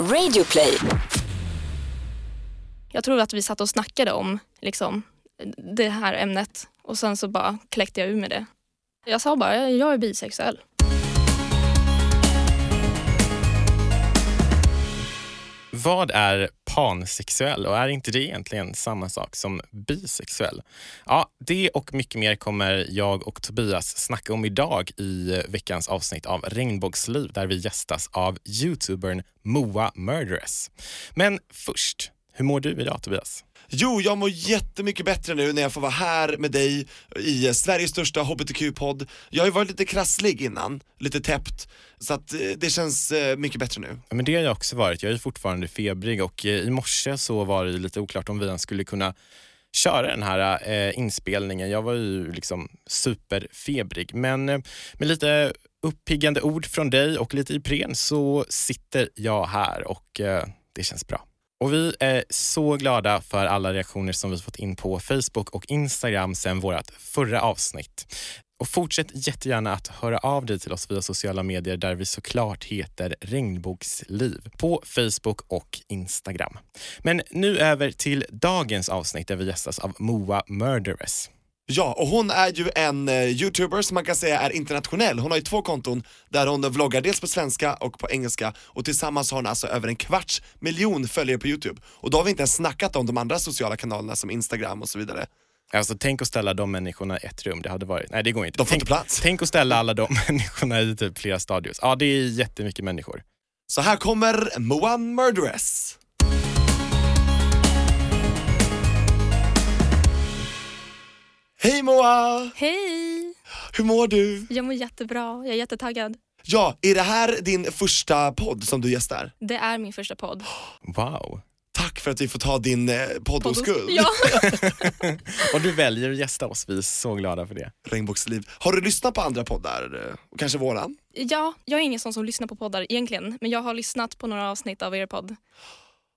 Radioplay. Jag tror att vi satt och snackade om liksom, det här ämnet och sen så bara kläckte jag ur med det. Jag sa bara, jag är bisexuell. Vad är pansexuell och är inte det egentligen samma sak som bisexuell? Ja, det och mycket mer kommer jag och Tobias snacka om idag i veckans avsnitt av Regnbågsliv där vi gästas av youtubern Moa Murderess. Men först, hur mår du idag Tobias? Jo, jag mår jättemycket bättre nu när jag får vara här med dig i eh, Sveriges största hbtq-podd. Jag har ju varit lite krasslig innan, lite täppt, så att eh, det känns eh, mycket bättre nu. Ja, men det har jag också varit. Jag är fortfarande febrig och i morse så var det lite oklart om vi ens skulle kunna köra den här eh, inspelningen. Jag var ju liksom superfebrig men eh, med lite uppiggande ord från dig och lite Ipren så sitter jag här och eh, det känns bra. Och vi är så glada för alla reaktioner som vi fått in på Facebook och Instagram sedan vårt förra avsnitt. Och fortsätt jättegärna att höra av dig till oss via sociala medier där vi såklart heter Regnbågsliv på Facebook och Instagram. Men nu över till dagens avsnitt där vi gästas av Moa Murderess. Ja, och hon är ju en eh, youtuber som man kan säga är internationell. Hon har ju två konton där hon vloggar dels på svenska och på engelska och tillsammans har hon alltså över en kvarts miljon följare på youtube. Och då har vi inte ens snackat om de andra sociala kanalerna som instagram och så vidare. Alltså tänk att ställa de människorna i ett rum, det hade varit, nej det går inte. De får tänk, inte plats. tänk att ställa alla de människorna i typ flera stadios. Ja det är jättemycket människor. Så här kommer Moa Murderess. Hej Moa! Hej! Hur mår du? Jag mår jättebra, jag är jättetaggad. Ja, är det här din första podd som du gästar? Det är min första podd. Wow. Tack för att vi får ta din eh, poddoskuld. Ja. Och du väljer att gästa oss, vi är så glada för det. Regnbågsliv. Har du lyssnat på andra poddar? eh, och Kanske våran? ja, jag är ingen sån som lyssnar på poddar egentligen, men jag har lyssnat på några avsnitt av er podd.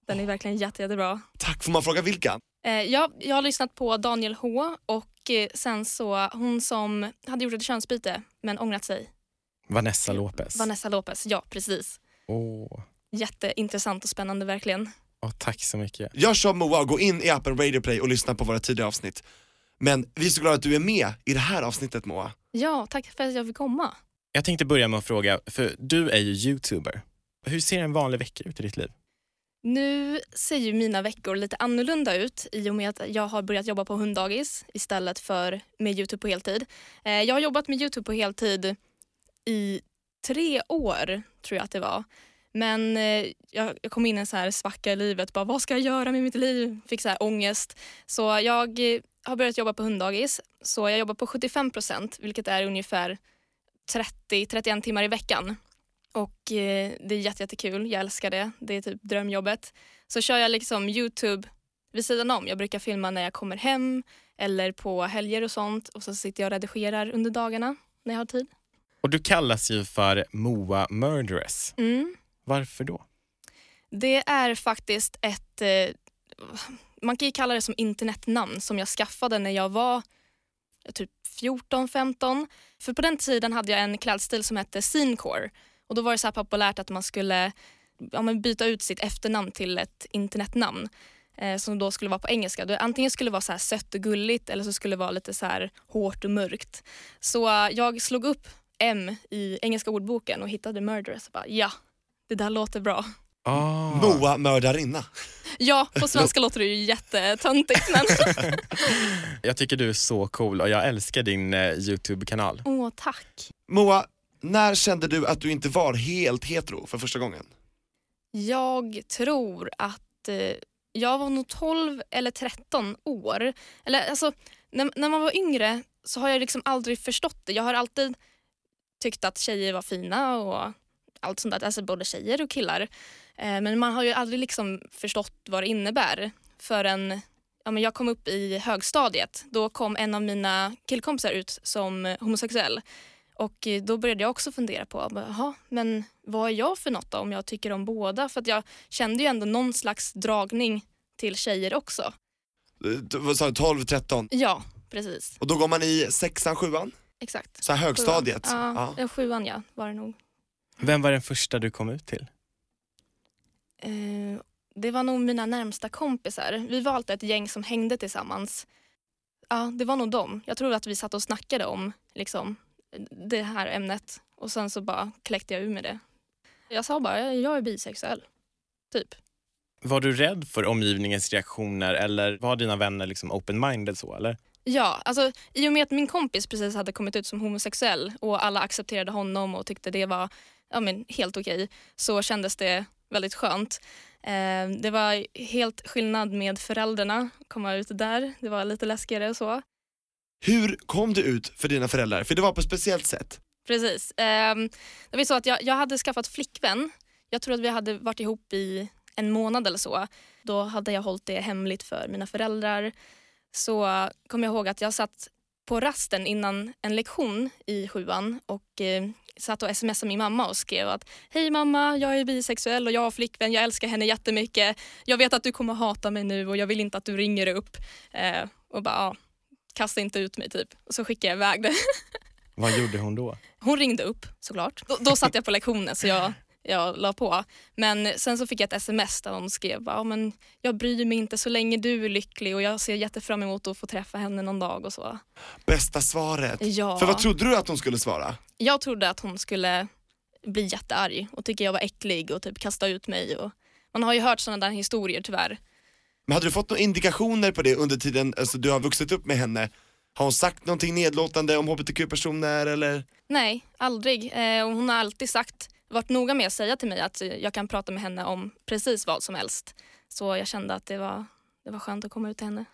Den är verkligen jätte, jättebra. Tack, får man fråga vilka? Eh, jag, jag har lyssnat på Daniel H och sen så hon som hade gjort ett könsbyte men ångrat sig. Vanessa Lopez. Vanessa Lopez, ja precis. Åh, Jätteintressant och spännande verkligen. åh, tack så mycket. Jag kör Moa och gå in i appen Radio Play och lyssna på våra tidigare avsnitt. Men vi är så glada att du är med i det här avsnittet Moa. Ja, tack för att jag fick komma. Jag tänkte börja med att fråga, för du är ju youtuber. Hur ser en vanlig vecka ut i ditt liv? Nu ser ju mina veckor lite annorlunda ut i och med att jag har börjat jobba på hunddagis istället för med Youtube på heltid. Eh, jag har jobbat med Youtube på heltid i tre år, tror jag att det var. Men eh, jag kom in i en så här svacka i livet. Bara, vad ska jag göra med mitt liv? Fick så här ångest. Så jag eh, har börjat jobba på hunddagis. Så jag jobbar på 75 procent, vilket är ungefär 30-31 timmar i veckan. Och eh, det är jätte, jättekul. Jag älskar det. Det är typ drömjobbet. Så kör jag liksom Youtube vid sidan om. Jag brukar filma när jag kommer hem eller på helger och sånt. Och så sitter jag och redigerar under dagarna när jag har tid. Och du kallas ju för Moa Murderess. Mm. Varför då? Det är faktiskt ett, eh, man kan ju kalla det som internetnamn som jag skaffade när jag var typ 14-15. För på den tiden hade jag en klädstil som hette scenecore och då var det så här populärt att man skulle ja, men byta ut sitt efternamn till ett internetnamn eh, som då skulle vara på engelska. Det antingen skulle vara så här sött och gulligt eller så skulle det vara lite så här hårt och mörkt. Så eh, jag slog upp M i engelska ordboken och hittade murderess och bara ja, det där låter bra. Ah. Moa mördarinna. Ja, på svenska låter det ju jättetöntigt men Jag tycker du är så cool och jag älskar din eh, Youtube-kanal. åh tack. Moa, när kände du att du inte var helt hetero för första gången? Jag tror att eh, jag var nog 12 eller 13 år. Eller alltså, när, när man var yngre så har jag liksom aldrig förstått det. Jag har alltid tyckt att tjejer var fina och allt sånt där. Alltså både tjejer och killar. Eh, men man har ju aldrig liksom förstått vad det innebär förrän ja, men jag kom upp i högstadiet. Då kom en av mina killkompisar ut som homosexuell. Och eh, då började jag också fundera på, jaha, men vad är jag för något då om jag tycker om båda? För att jag kände ju ändå någon slags dragning till tjejer också. Eh, du- Vad sa du, 12, 13? Ja, precis. Och då går man i sexan, sjuan? Exakt. Så här högstadiet? Ja, Ja. ja. sjuan ja, var det nog. Vem var den första du kom ut till? Eh, det var nog mina närmsta kompisar. Vi var alltid ett gäng som hängde tillsammans. Ja, det var nog dem. Jag tror att vi satt och snackade om liksom, det här ämnet och sen så bara kläckte jag ur med det. Jag sa bara, jag är bisexuell. Typ. Var du rädd för omgivningens reaktioner eller var dina vänner liksom open-minded så eller? Ja, alltså i och med att min kompis precis hade kommit ut som homosexuell och alla accepterade honom och tyckte det var ja, men, helt okej så kändes det väldigt skönt. Eh, det var helt skillnad med föräldrarna, komma ut där. Det var lite läskigare och så. Hur kom du ut för dina föräldrar? För det var på ett speciellt sätt. Precis. Eh, det var så att jag, jag hade skaffat flickvän. Jag tror att vi hade varit ihop i en månad eller så. Då hade jag hållit det hemligt för mina föräldrar. Så kom jag ihåg att jag satt på rasten innan en lektion i sjuan och eh, satt och smsade min mamma och skrev att Hej mamma, jag är bisexuell och jag har flickvän, jag älskar henne jättemycket. Jag vet att du kommer hata mig nu och jag vill inte att du ringer upp. Eh, och bara, ja, kasta inte ut mig typ. Och så skickade jag iväg det. Vad gjorde hon då? Hon ringde upp såklart. Då, då satt jag på lektionen så jag, jag la på. Men sen så fick jag ett sms där hon skrev ja, men jag bryr mig inte så länge du är lycklig och jag ser jättefram emot att få träffa henne någon dag och så. Bästa svaret. Ja. För vad trodde du att hon skulle svara? Jag trodde att hon skulle bli jättearg och tycka jag var äcklig och typ kasta ut mig. Och man har ju hört sådana där historier tyvärr. Men hade du fått några indikationer på det under tiden alltså, du har vuxit upp med henne? Har hon sagt någonting nedlåtande om hbtq-personer eller? Nej, aldrig. Eh, och hon har alltid sagt, varit noga med att säga till mig att jag kan prata med henne om precis vad som helst. Så jag kände att det var, det var skönt att komma ut till henne.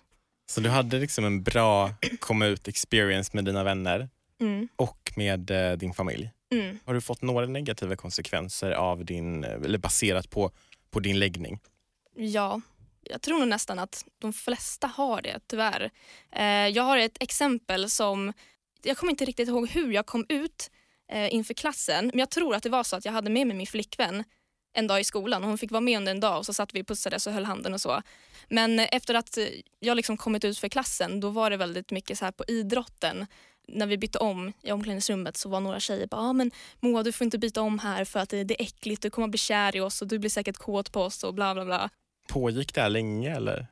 Så du hade liksom en bra komma ut experience med dina vänner Mm. och med eh, din familj. Mm. Har du fått några negativa konsekvenser av din, eh, eller baserat på, på din läggning? Ja, jag tror nog nästan att de flesta har det, tyvärr. Eh, jag har ett exempel som... Jag kommer inte riktigt ihåg hur jag kom ut eh, inför klassen, men jag tror att det var så att jag hade med mig min flickvän en dag i skolan och hon fick vara med under en dag och så satt vi och pussades och höll handen och så. Men eh, efter att jag liksom kommit ut för klassen då var det väldigt mycket så här på idrotten. När vi bytte om i omklädningsrummet så var några tjejer bara ah, men Moa du får inte byta om här för att det, det är äckligt, du kommer att bli kär i oss och du blir säkert kåt på oss och bla bla bla. Pågick det här länge eller?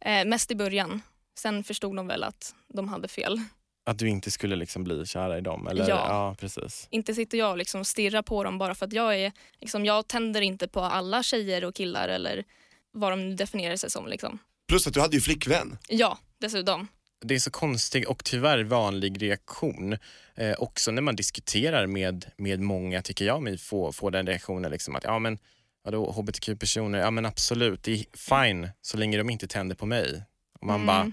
Eh, mest i början. Sen förstod de väl att de hade fel. Att du inte skulle liksom bli kära i dem? Eller? Ja. ja precis. Inte sitter jag och liksom stirrar på dem bara för att jag är... Liksom, jag tänder inte på alla tjejer och killar eller vad de nu definierar sig som. Liksom. Plus att du hade ju flickvän. Ja, dessutom. Det är så konstig och tyvärr vanlig reaktion. Eh, också när man diskuterar med, med många tycker jag mig få, få den reaktionen liksom att ja men vadå hbtq-personer, ja men absolut, det är fine så länge de inte tänder på mig. Och man Mm. bara,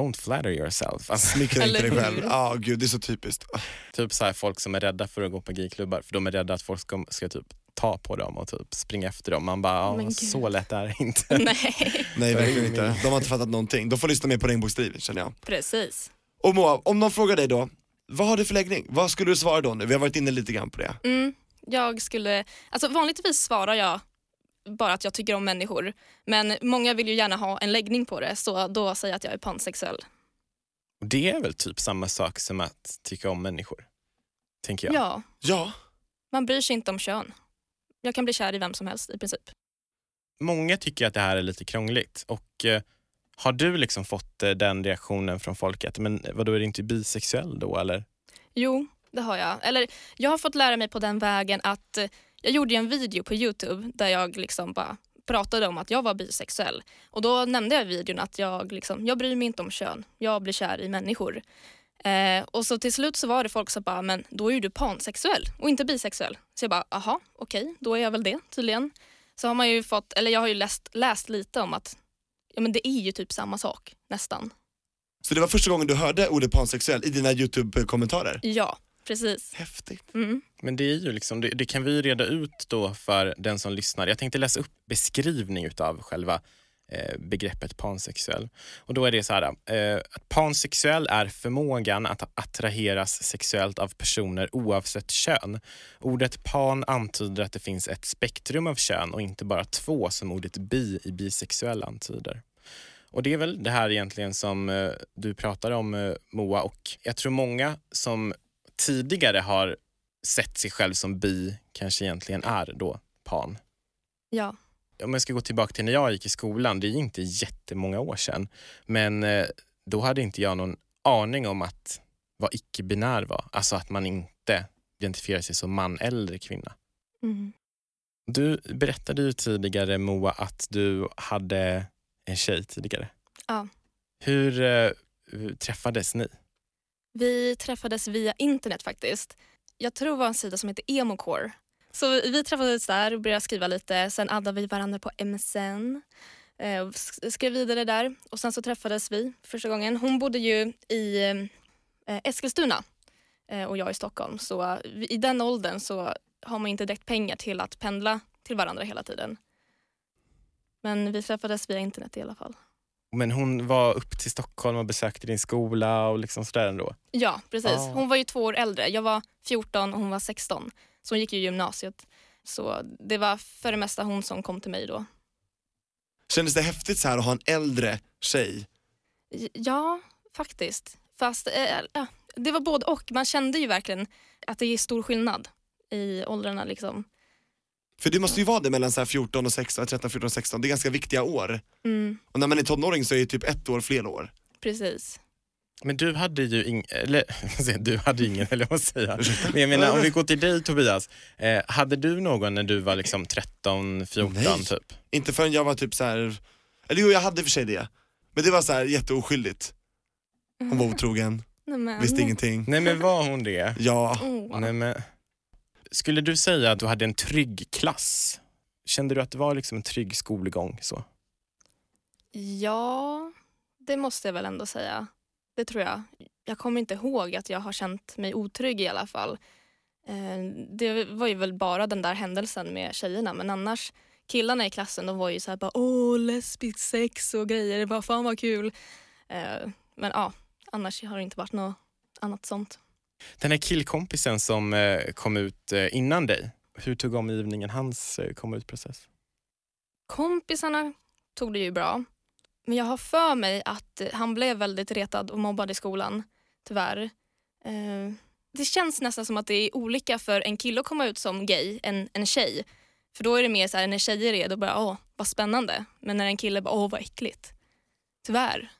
don't flatter yourself. Alltså, Smickra inte dig själv. Ja gud det är så typiskt. typ så här, folk som är rädda för att gå på gayklubbar för de är rädda att folk ska, ska typ ta på dem och typ springa efter dem. Man bara, gud. så lätt är det inte. Nej, Nej verkligen inte. De har inte fattat någonting. De får lyssna mer på Regnbågsdriv känner jag. precis. Och Moa, om någon frågar dig då, vad har du för läggning? Vad skulle du svara då nu? Vi har varit inne lite grann på det. Mm, jag skulle... Alltså vanligtvis svarar jag bara att jag tycker om människor. Men många vill ju gärna ha en läggning på det så då säger jag att jag är pansexuell. Det är väl typ samma sak som att tycka om människor, tänker jag. Ja, Ja, man bryr sig inte om kön. Jag kan bli kär i vem som helst i princip. Många tycker att det här är lite krångligt och eh, har du liksom fått eh, den reaktionen från folket, men vadå är du inte bisexuell då eller? Jo, det har jag. Eller jag har fått lära mig på den vägen att eh, jag gjorde en video på Youtube där jag liksom bara pratade om att jag var bisexuell. Och då nämnde jag i videon att jag, liksom, jag bryr mig inte om kön. Jag blir kär i människor. Eh, och så till slut så var det folk som bara, men då är ju du pansexuell och inte bisexuell. Så jag bara, aha, okej, då är jag väl det tydligen. Så har man ju fått, eller jag har ju läst, läst lite om att ja, men det är ju typ samma sak, nästan. så det var första gången du hörde ordet pansexuell i dina YouTube-kommentarer? Ja, precis. Häftigt. Mm. Men det är ju liksom, det, det kan vi ju reda ut då för den som lyssnar. Jag tänkte läsa upp beskrivning utav själva eh, begreppet pansexuell. Och då är det så här, eh, att pansexuell är förmågan att attraheras sexuellt av personer oavsett kön. Ordet pan antyder att det finns ett spektrum av kön och inte bara två som ordet bi i bisexuell antyder. Och det är väl det här egentligen som eh, du pratar om Moa och jag tror många som tidigare har sett sig själv som bi kanske egentligen är då pan. Ja, om jag ska gå tillbaka till när jag gick i skolan, det är inte jättemånga år sedan, men eh, då hade inte jag någon aning om att vad icke-binär var. Alltså att man inte identifierar sig som man eller kvinna. Mm. Du berättade ju tidigare Moa att du hade en tjej tidigare. Ja. Hur, eh, hur träffades ni? Vi träffades via internet faktiskt. Jag tror det var en sida som heter Emocore. Så vi träffades där och började skriva lite. Sen addade vi varandra på MSN. Eh, och skrev vidare där och sen så träffades vi första gången. Hon bodde ju i eh, Eskilstuna eh, och jag i Stockholm. Så eh, i den åldern så har man inte direkt pengar till att pendla till varandra hela tiden. Men vi träffades via internet i alla fall. Men hon var upp till Stockholm och besökte din skola och liksom sådär ändå. Ja, precis. Ah. Hon var ju två år äldre. Jag var 14 och hon var 16. Så hon gick ju gymnasiet. Så det var för det mesta hon som kom till mig då. Kändes det häftigt så här att ha en äldre tjej? Ja, faktiskt. Fast ja, det var både och. Man kände ju verkligen att det är stor skillnad i åldrarna. Liksom. För det måste ju vara det mellan så här 14 och 16, 13, 14 och 16, det är ganska viktiga år. Mm, Och när man är tonåring så är det typ ett år fler år. precis. Men du hade ju ingen, eller du hade ingen, eller jag måste säga. Men jag menar om vi går till dig Tobias, eh, hade du någon när du var liksom 13, 14 Nej. typ? Inte förrän jag var typ så här. eller jo jag hade för sig det. Men det var så här jätteoskyldigt. Hon var otrogen, Nej, men. visste ingenting. Nej men var hon det? Ja, Åh. Nej, men... Skulle du säga att du hade en trygg klass? Kände du att det var liksom en trygg skolgång? Så? Ja, det måste jag väl ändå säga. Det tror jag. Jag kommer inte ihåg att jag har känt mig otrygg i alla fall. Eh, det var ju väl bara den där händelsen med tjejerna men annars killarna i klassen de var ju så här bara åh lesbisk sex och grejer, det bara fan vad kul. Eh, men ja, annars har det inte varit något annat sånt. Den här killkompisen som eh, kom ut eh, innan dig, hur tog omgivningen hans eh, komma ut-process? Kompisarna tog det ju bra. Men jag har för mig att eh, han blev väldigt retad och mobbad i skolan, tyvärr. Det känns nästan som att det är olika för en kille att komma ut som gay än en tjej. För då är det mer så här, när tjejer är då bara åh, vad spännande. Men när en kille bara åh, vad äckligt. Tyvärr.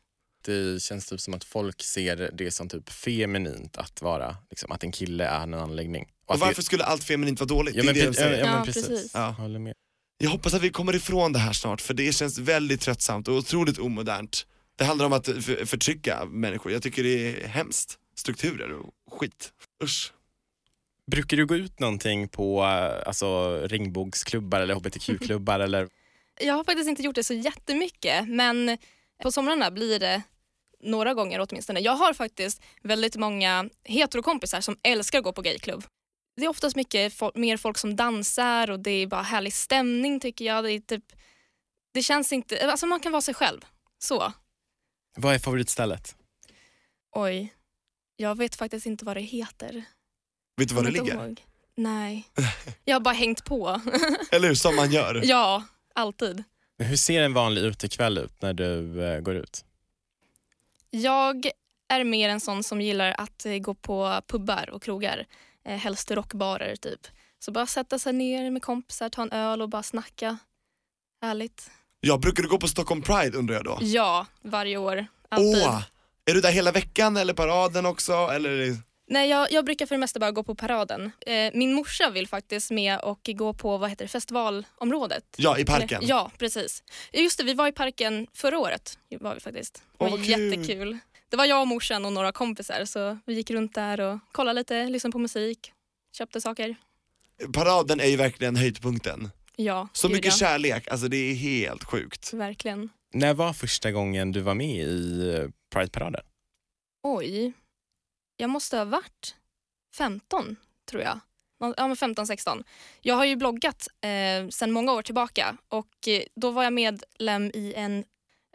Det känns typ som att folk ser det som typ feminint att vara, liksom, att en kille är en anläggning. och att varför det, skulle allt feminint vara dåligt? ja, det är men, det de säger. ja, ja, precis. precis. Ja. Jag håller med. Jag hoppas att vi kommer ifrån det här snart för det känns väldigt tröttsamt och otroligt omodernt. Det handlar om att för, förtrycka människor, jag tycker det är hemskt. Strukturer och skit. Usch. Brukar du gå ut någonting på eh, alltså, regnbågsklubbar eller hbtq-klubbar? eller? Jag har faktiskt inte gjort det så jättemycket men på somrarna blir det några gånger åtminstone. Jag har faktiskt väldigt många heterokompisar som älskar att gå på gayklubb. Det är oftast mycket fol- mer folk som dansar och det är bara härlig stämning tycker jag. Det, är typ, det känns inte, alltså man kan vara sig själv. Så. Vad är favoritstället? Oj, jag vet faktiskt inte vad det heter. Vet du var det ligger? ihåg. Nej, jag har bara hängt på. Eller hur, som man gör. ja, alltid. Men hur ser en vanlig utekväll ut när du eh, går ut? Jag är mer en sån som gillar att eh, gå på pubbar och krogar. Eh, helst rockbarer typ. Så bara sätta sig ner med kompisar, ta en öl och bara snacka. Härligt. Ja, brukar du gå på Stockholm Pride undrar jag då? Ja, varje år. Alltid. Åh! Är du där hela veckan eller paraden också? Eller? Nej, jag, jag brukar för det mesta bara gå på paraden. Eh, min morsa vill faktiskt med och gå på vad heter det, festivalområdet. Ja, i parken? Eller, ja, precis. Just det, vi var i parken förra året. Var vi faktiskt. Det Åh, vad kul. jättekul. Det var jag och morsan och några kompisar så vi gick runt där och kollade lite, lyssnade på musik, köpte saker. Paraden är ju verkligen höjdpunkten. Ja, Så gud, mycket ja. kärlek, alltså det är helt sjukt. Verkligen. När var första gången du var med i eh, Pride-paraden? Oj, jag måste ha varit 15 tror jag. Ja, men 15, 16. Jag har ju bloggat eh, sedan många år tillbaka och eh, då var jag medlem i en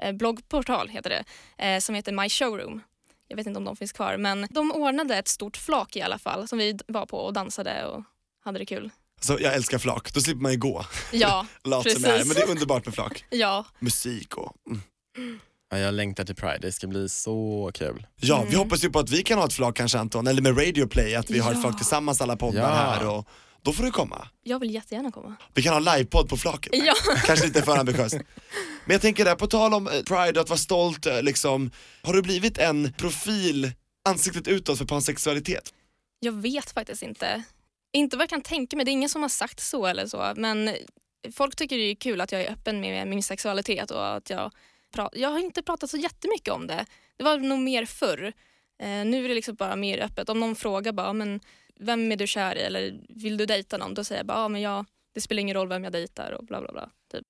eh, bloggportal heter det, eh, som heter My Showroom. Jag vet inte om de finns kvar men de ordnade ett stort flak i alla fall som vi var på och dansade och hade det kul. Så jag älskar flak, då slipper man ju gå. Ja, Lat som Precis. jag är, men det är underbart med flak. ja, Musik och... Mm. Ja, jag längtar till Pride, det ska bli så kul. Ja, vi Mm. hoppas ju på att vi kan ha ett flak kanske Anton, eller med Radio Play, att vi har ett Ja. flak tillsammans alla poddar Ja. här och då får du komma. Jag vill jättegärna komma. Vi kan ha livepodd på flaket. Ja. Kanske lite för ambitiöst. Men jag tänker där, på tal om eh, pride och att vara stolt, eh, liksom, har du blivit en profil, ansiktet utåt för pansexualitet? Jag vet faktiskt inte. Inte vad jag kan tänka mig. Det är ingen som har sagt så eller så. Men folk tycker det är kul att jag är öppen med min sexualitet och att jag jag har inte pratat så jättemycket om det. Det var nog mer förr. Eh, nu är det liksom bara mer öppet. Om någon frågar bara, men vem är du kär i eller vill du dejta någon? Då säger jag bara, men jag, det spelar ingen roll vem jag dejtar och bla bla bla. Typ.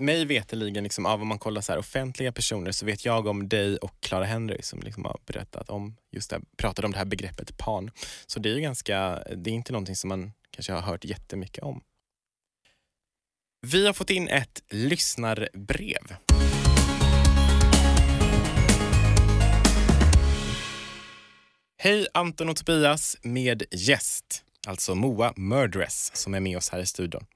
Mig veteligen, liksom, av om man kollar så här, offentliga personer så vet jag om dig och Clara Henry som liksom har berättat om just det, här- pratade om det här begreppet pan. Så det är ju ganska, det är inte någonting som man kanske har hört jättemycket om. Vi har fått in ett lyssnarbrev. Hej Anton och Tobias med gäst, alltså Moa Murdress som är med oss här i studion.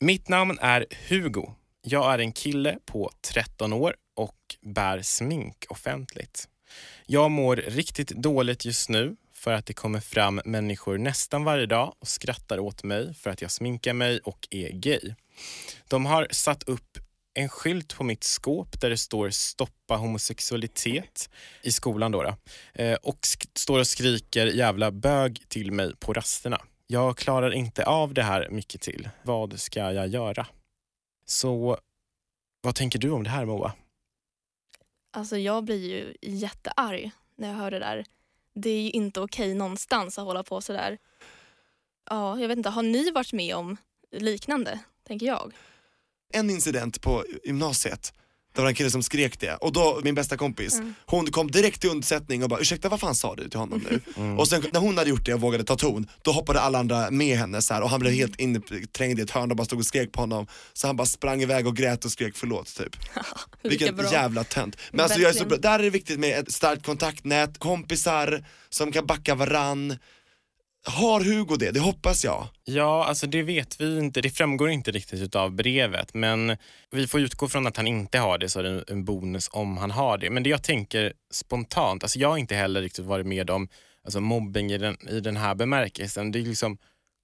Mitt namn är Hugo. Jag är en kille på 13 år och bär smink offentligt. Jag mår riktigt dåligt just nu för att det kommer fram människor nästan varje dag och skrattar åt mig för att jag sminkar mig och är gay. De har satt upp en skylt på mitt skåp där det står stoppa homosexualitet i skolan då, då. Eh, och sk- står och skriker jävla bög till mig på rasterna. Jag klarar inte av det här mycket till. Vad ska jag göra? Så vad tänker du om det här Moa? Alltså jag blir ju jättearg när jag hör det där. Det är ju inte okej någonstans att hålla på sådär. Ja, jag vet inte, har ni varit med om liknande, tänker jag? En incident på gymnasiet, det var en kille som skrek det och då, min bästa kompis, Mm. hon kom direkt till undsättning och bara ursäkta vad fan sa du till honom nu? Mm. Och sen när hon hade gjort det och vågade ta ton, då hoppade alla andra med henne så här, och han blev helt inträngd i ett hörn och bara stod och skrek på honom. Så han bara sprang iväg och grät och skrek förlåt typ. Vilken bra. jävla tönt. Men alltså jag är så bra, där är det viktigt med ett starkt kontaktnät, kompisar som kan backa varann. Har Hugo det? Det hoppas jag. Ja, alltså det vet vi inte. Det framgår inte riktigt av brevet, men vi får utgå från att han inte har det, så är det en bonus om han har det. Men det jag tänker spontant, alltså jag har inte heller riktigt varit med om alltså mobbing i den, i den här bemärkelsen. Det är liksom,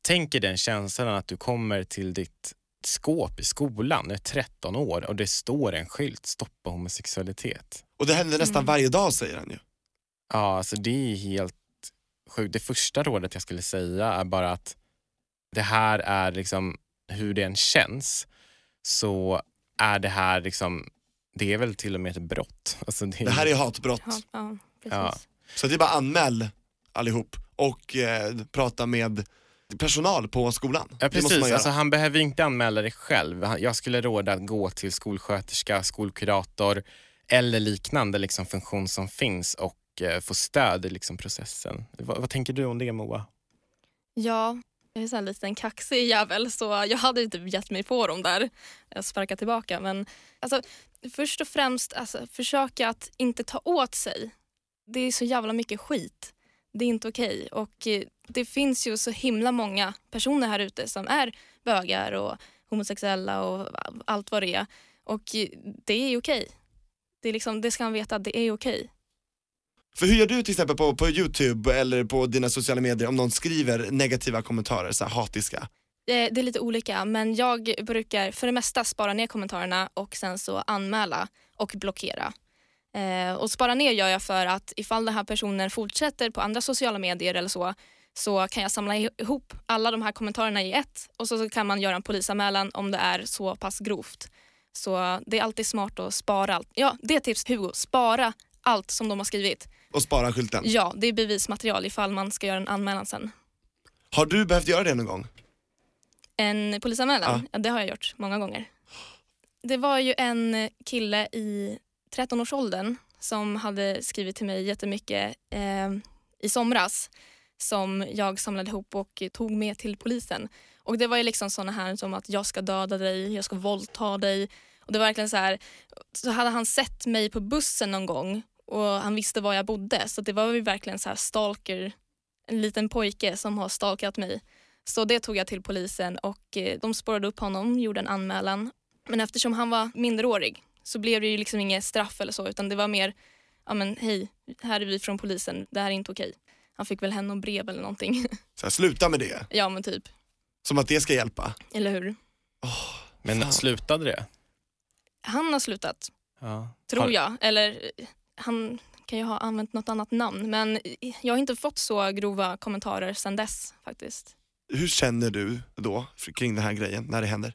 tänk er den känslan att du kommer till ditt skåp i skolan, när du är 13 år och det står en skylt, stoppa homosexualitet. Och det händer nästan Mm. varje dag säger han ju. Ja, alltså det är helt sjukt. Det första rådet jag skulle säga är bara att det här är liksom hur det än känns så är det här liksom, det är väl till och med ett brott. Alltså det, Det här är hatbrott. Ja, ja. Så det är bara anmäl allihop och eh, prata med personal på skolan. Ja, precis. Alltså, han behöver inte anmäla det själv. Jag skulle råda att gå till skolsköterska, skolkurator eller liknande liksom, funktion som finns och Eh, få stöd i liksom, processen. Vad, vad tänker du om det Moa? Ja, jag är så en liten kaxig jävel så jag hade inte typ gett mig på dem där. Jag tillbaka. Men alltså, först och främst alltså, försöka att inte ta åt sig. Det är så jävla mycket skit. Det är inte okej. Och eh, det finns ju så himla många personer här ute som är bögar och homosexuella och allt vad det är. Och eh, det är okej. Det, är liksom, det ska man veta det är okej. För hur gör du till exempel på, på youtube eller på dina sociala medier om någon skriver negativa kommentarer, så här hatiska? Det, det är lite olika, men jag brukar för det mesta spara ner kommentarerna och sen så anmäla och blockera. Eh, och spara ner gör jag för att ifall den här personen fortsätter på andra sociala medier eller så, så kan jag samla ihop alla de här kommentarerna i ett och så, så kan man göra en polisanmälan om det är så pass grovt. Så det är alltid smart att spara allt. Ja, det är ett tips Hugo. Spara allt som de har skrivit. Och spara skylten. Ja, det är bevismaterial ifall man ska göra en anmälan sen. Har du behövt göra det någon gång? En polisanmälan? Ja. det har jag gjort många gånger. Det var ju en kille i 13-årsåldern som hade skrivit till mig jättemycket eh, i somras som jag samlade ihop och tog med till polisen. Och Det var ju liksom såna här som att jag ska döda dig, jag ska våldta dig. Och det var verkligen så här, så hade han sett mig på bussen någon gång och han visste var jag bodde. Så det var ju verkligen så här stalker, en liten pojke som har stalkat mig. Så det tog jag till polisen och eh, de spårade upp honom, gjorde en anmälan. Men eftersom han var minderårig så blev det ju liksom inget straff eller så utan det var mer, ja men hej, här är vi från polisen, det här är inte okej. han fick väl hem någon brev eller någonting. Så här, sluta med det, ja men typ, som att det ska hjälpa. eller hur? Men Fan. slutade det? Han har slutat, Ja. tror Har- jag. Eller han kan ju ha använt något annat namn. Men jag har inte fått så grova kommentarer sedan dess faktiskt. Hur känner du då kring den här grejen när det händer?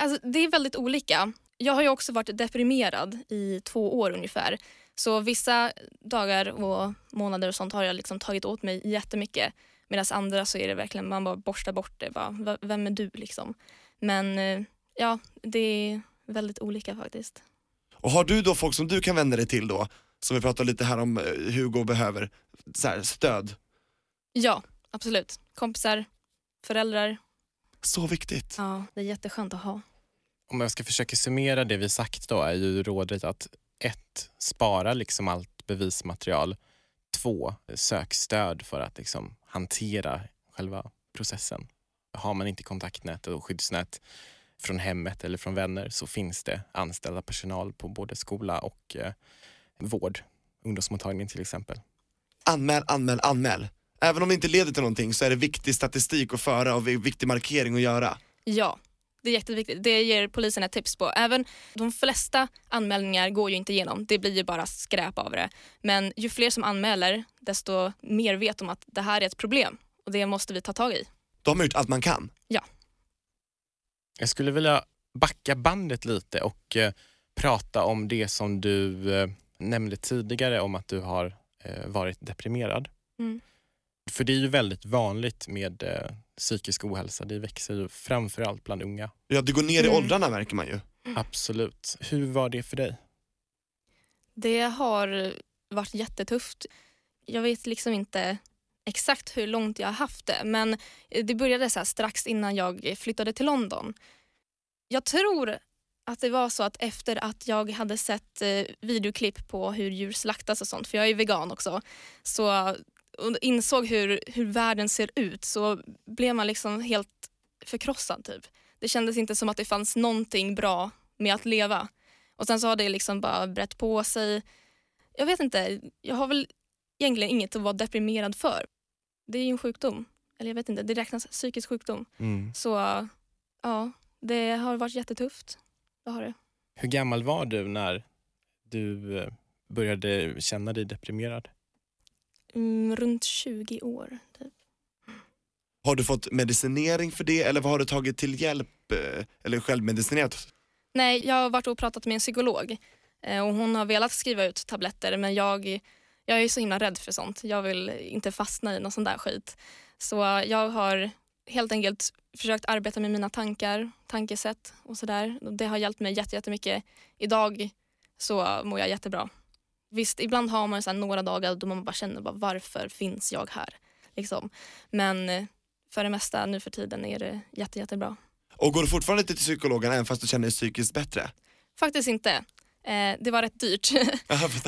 Alltså, det är väldigt olika. Jag har ju också varit deprimerad i två år ungefär. Så vissa dagar och månader och sånt har jag liksom tagit åt mig jättemycket. Medan andra så är det verkligen, man bara borstar bort det. Bara, "V- vem är du liksom? Men eh, ja, det är väldigt olika faktiskt. Och har du då folk som du kan vända dig till då, som vi pratade lite här om eh, Hugo behöver, så här, stöd? Ja, absolut. Kompisar, föräldrar. Så viktigt. Ja, det är jätteskönt att ha. Om jag ska försöka summera det vi sagt då är ju rådet att ett, spara liksom allt bevismaterial. Två, sök stöd för att liksom hantera själva processen. Har man inte kontaktnät och skyddsnät från hemmet eller från vänner så finns det anställda personal på både skola och eh, vård, ungdomsmottagning till exempel. Anmäl, anmäl, anmäl. Även om det inte leder till någonting så är det viktig statistik att föra och viktig markering att göra. Ja, det är jätteviktigt. Det ger polisen ett tips på. Även de flesta anmälningar går ju inte igenom. Det blir ju bara skräp av det. Men ju fler som anmäler, desto mer vet de att det här är ett problem och det måste vi ta tag i. De har gjort allt man kan. Jag skulle vilja backa bandet lite och eh, prata om det som du eh, nämnde tidigare om att du har eh, varit deprimerad. Mm. För det är ju väldigt vanligt med eh, psykisk ohälsa. Det växer ju framförallt bland unga. Ja, det går ner i Mm. åldrarna märker man ju. Absolut. Hur var det för dig? Det har varit jättetufft. Jag vet liksom inte exakt hur långt jag har haft det men det började så här strax innan jag flyttade till London. Jag tror att det var så att efter att jag hade sett eh, videoklipp på hur djur slaktas och sånt, för jag är vegan också, så insåg hur, hur världen ser ut så blev man liksom helt förkrossad. Typ. Det kändes inte som att det fanns någonting bra med att leva. Och sen så har det liksom bara brett på sig. Jag vet inte, jag har väl egentligen inget att vara deprimerad för. Det är ju en sjukdom. Eller jag vet inte, det räknas psykisk sjukdom. Så ja, det har varit jättetufft. Det har det. Hur gammal var du när du eh, började känna dig deprimerad? Mm, runt 20 år. Typ. Har du fått medicinering för det eller vad har du tagit till hjälp eh, eller självmedicinerat? Nej, jag har varit och pratat med en psykolog eh, och hon har velat skriva ut tabletter men jag, jag är så himla rädd för sånt. Jag vill inte fastna i någon sån där skit. Så jag har helt enkelt försökt arbeta med mina tankar, tankesätt och sådär. Det har hjälpt mig jätte- jättemycket. Idag så mår jag jättebra. Visst, ibland har man så några dagar då man bara känner bara, varför finns jag här? Liksom. Men eh, för det mesta nu för tiden är det jätte, jättebra. Och går du fortfarande till psykologen även fast du känner dig psykiskt bättre? Faktiskt inte. Eh, det var rätt dyrt.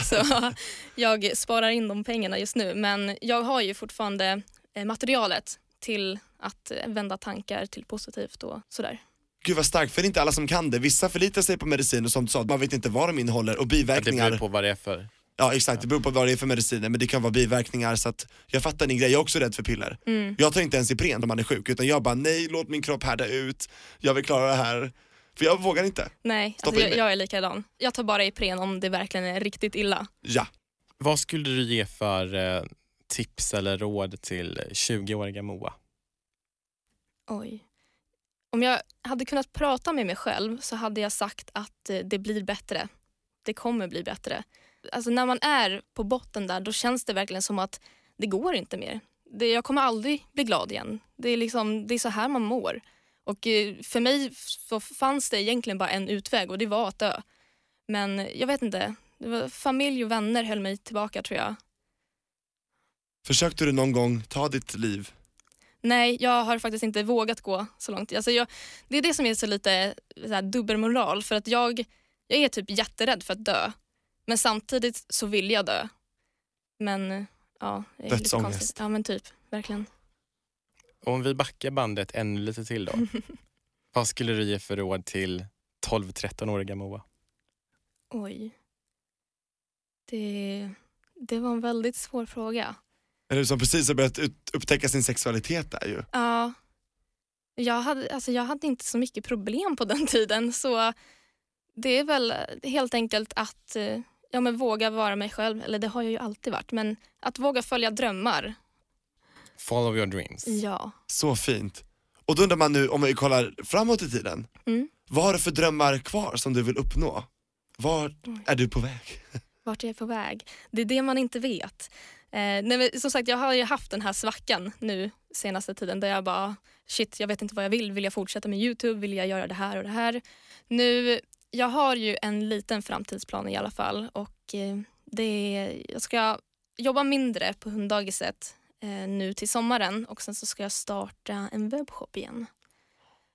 Så jag sparar in de pengarna just nu. Men jag har ju fortfarande eh, materialet till att eh, vända tankar till positivt och sådär. Gud vad starkt, för det är inte alla som kan det. Vissa förlitar sig på medicin och som du sa, man vet inte vad de innehåller och Ja, det biverkningar. beror på vad det är för... Ja exakt, det beror på vad det är för mediciner men det kan vara biverkningar så att jag fattar din grej, jag är också rädd för piller. Mm. Jag tar inte ens Ipren om man är sjuk utan jag bara nej låt min kropp härda ut, jag vill klara det här. För jag vågar inte. Nej, alltså, jag, jag är likadan. Jag tar bara Ipren om det verkligen är riktigt illa. Ja. Vad skulle du ge för eh, tips eller råd till 20-åriga Moa? Oj. Om jag hade kunnat prata med mig själv så hade jag sagt att eh, det blir bättre. Det kommer bli bättre. Alltså när man är på botten där då känns det verkligen som att det går inte mer. Det, jag kommer aldrig bli glad igen. Det är, liksom, det är så här man mår. Och eh, för mig så fanns det egentligen bara en utväg och det var att dö. Men jag vet inte. Det var familj och vänner höll mig tillbaka tror jag. Försökte du någon gång ta ditt liv? Nej, jag har faktiskt inte vågat gå så långt. Alltså jag, det är det som är så lite så här, dubbelmoral. För att jag, jag är typ jätterädd för att dö. Men samtidigt så vill jag dö. Men ja, det är lite konstigt. Ja men typ, verkligen. Och om vi backar bandet ännu lite till då. vad skulle du ge för råd till 12-13-åriga Moa? Oj. Det, det var en väldigt svår fråga. Eller som precis har börjat upptäcka sin sexualitet där ju. Ja. Jag hade, alltså jag hade inte så mycket problem på den tiden så det är väl helt enkelt att eh, ja, men våga vara mig själv. Eller det har jag ju alltid varit men att våga följa drömmar. Follow your dreams. Ja. Så fint. Och då undrar man nu, om vi kollar framåt i tiden, Mm. vad har du för drömmar kvar som du vill uppnå? Var är du på väg? Vart är jag på väg? Det är det man inte vet. Eh, nej, som sagt, jag har ju haft den här svackan nu senaste tiden där jag bara shit, jag vet inte vad jag vill. Vill jag fortsätta med Youtube? Vill jag göra det här och det här? Nu, jag har ju en liten framtidsplan i alla fall och eh, det jag ska jobba mindre på hunddagiset eh, nu till sommaren och sen så ska jag starta en webbshop igen.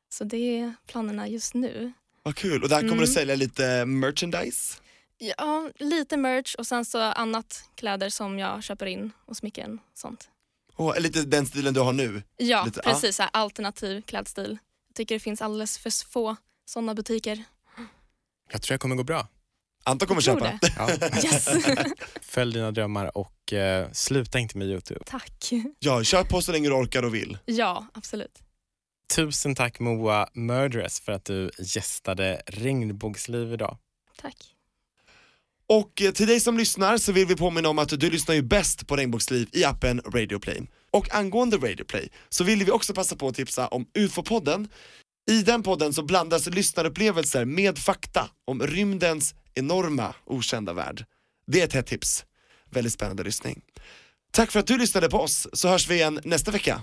Så det är planerna just nu. Vad kul, och där kommer Mm. du sälja lite merchandise? Ja, lite merch och sen så annat kläder som jag köper in och smycken och sånt. Och lite den stilen du har nu? Ja, Lite, precis. Så här, alternativ klädstil. Jag tycker det finns alldeles för få sådana butiker. Jag tror jag kommer gå bra. Anton kommer köpa. det. Ja. Yes! Följ dina drömmar och eh, sluta inte med Youtube. Tack. Ja, kör på så länge du orkar och vill. Ja, absolut. Tusen tack Moa Murderess för att du gästade Regnbågsliv idag. Tack. Och eh, till dig som lyssnar så vill vi påminna om att du lyssnar ju bäst på Regnbågsliv i appen Radio Play. Och angående Radio Play så vill vi också passa på att tipsa om UFO-podden. I den podden så blandas lyssnarupplevelser med fakta om rymdens enorma okända värld. Det är ett hett tips. Väldigt spännande lyssning. Tack för att du lyssnade på oss så hörs vi igen nästa vecka.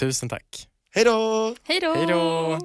Tusen tack. Hej då! Hej då! Hej då!